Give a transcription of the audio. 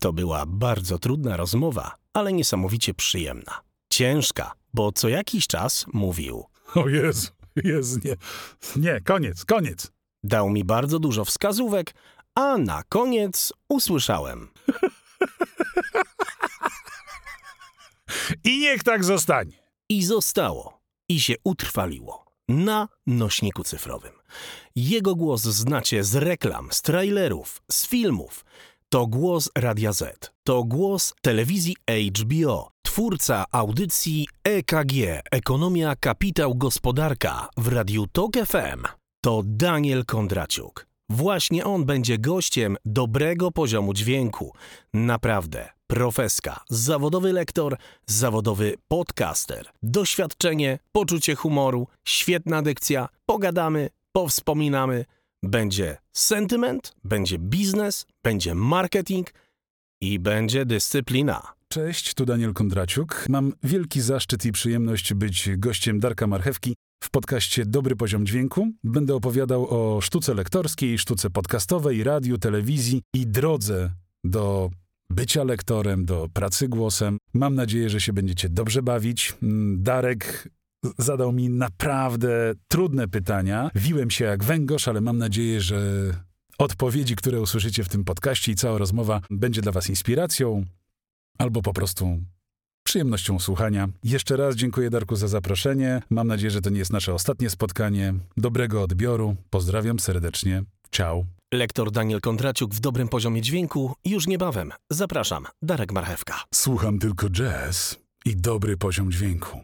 To była bardzo trudna rozmowa, ale niesamowicie przyjemna. Ciężka, bo co jakiś czas mówił. O Jezu, Jezu, nie. Nie, koniec, koniec. Dał mi bardzo dużo wskazówek, a na koniec usłyszałem. I niech tak zostanie. I zostało. I się utrwaliło. Na nośniku cyfrowym. Jego głos znacie z reklam, z trailerów, z filmów. To głos Radia Z. To głos telewizji HBO. Twórca audycji EKG Ekonomia, Kapitał, Gospodarka w Radiu Tok FM. To Daniel Kondraciuk. Właśnie on będzie gościem dobrego poziomu dźwięku. Naprawdę, profeska, zawodowy lektor, zawodowy podcaster, doświadczenie, poczucie humoru, świetna dykcja, pogadamy, powspominamy. Będzie sentyment, będzie biznes, będzie marketing i będzie dyscyplina. Cześć, tu Daniel Kondraciuk. Mam wielki zaszczyt i przyjemność być gościem Darka Marchewki w podcaście Dobry Poziom Dźwięku. Będę opowiadał o sztuce lektorskiej, sztuce podcastowej, radiu, telewizji i drodze do bycia lektorem, do pracy głosem. Mam nadzieję, że się będziecie dobrze bawić. Mm, Darek zadał mi naprawdę trudne pytania. Wiłem się jak węgorz, ale mam nadzieję, że odpowiedzi, które usłyszycie w tym podcaście i cała rozmowa będzie dla Was inspiracją albo po prostu przyjemnością słuchania. Jeszcze raz dziękuję Darku za zaproszenie. Mam nadzieję, że to nie jest nasze ostatnie spotkanie. Dobrego odbioru. Pozdrawiam serdecznie. Ciao. Lektor Daniel Kondraciuk w dobrym poziomie dźwięku już niebawem. Zapraszam, Darek Marchewka. Słucham tylko jazz i dobry poziom dźwięku.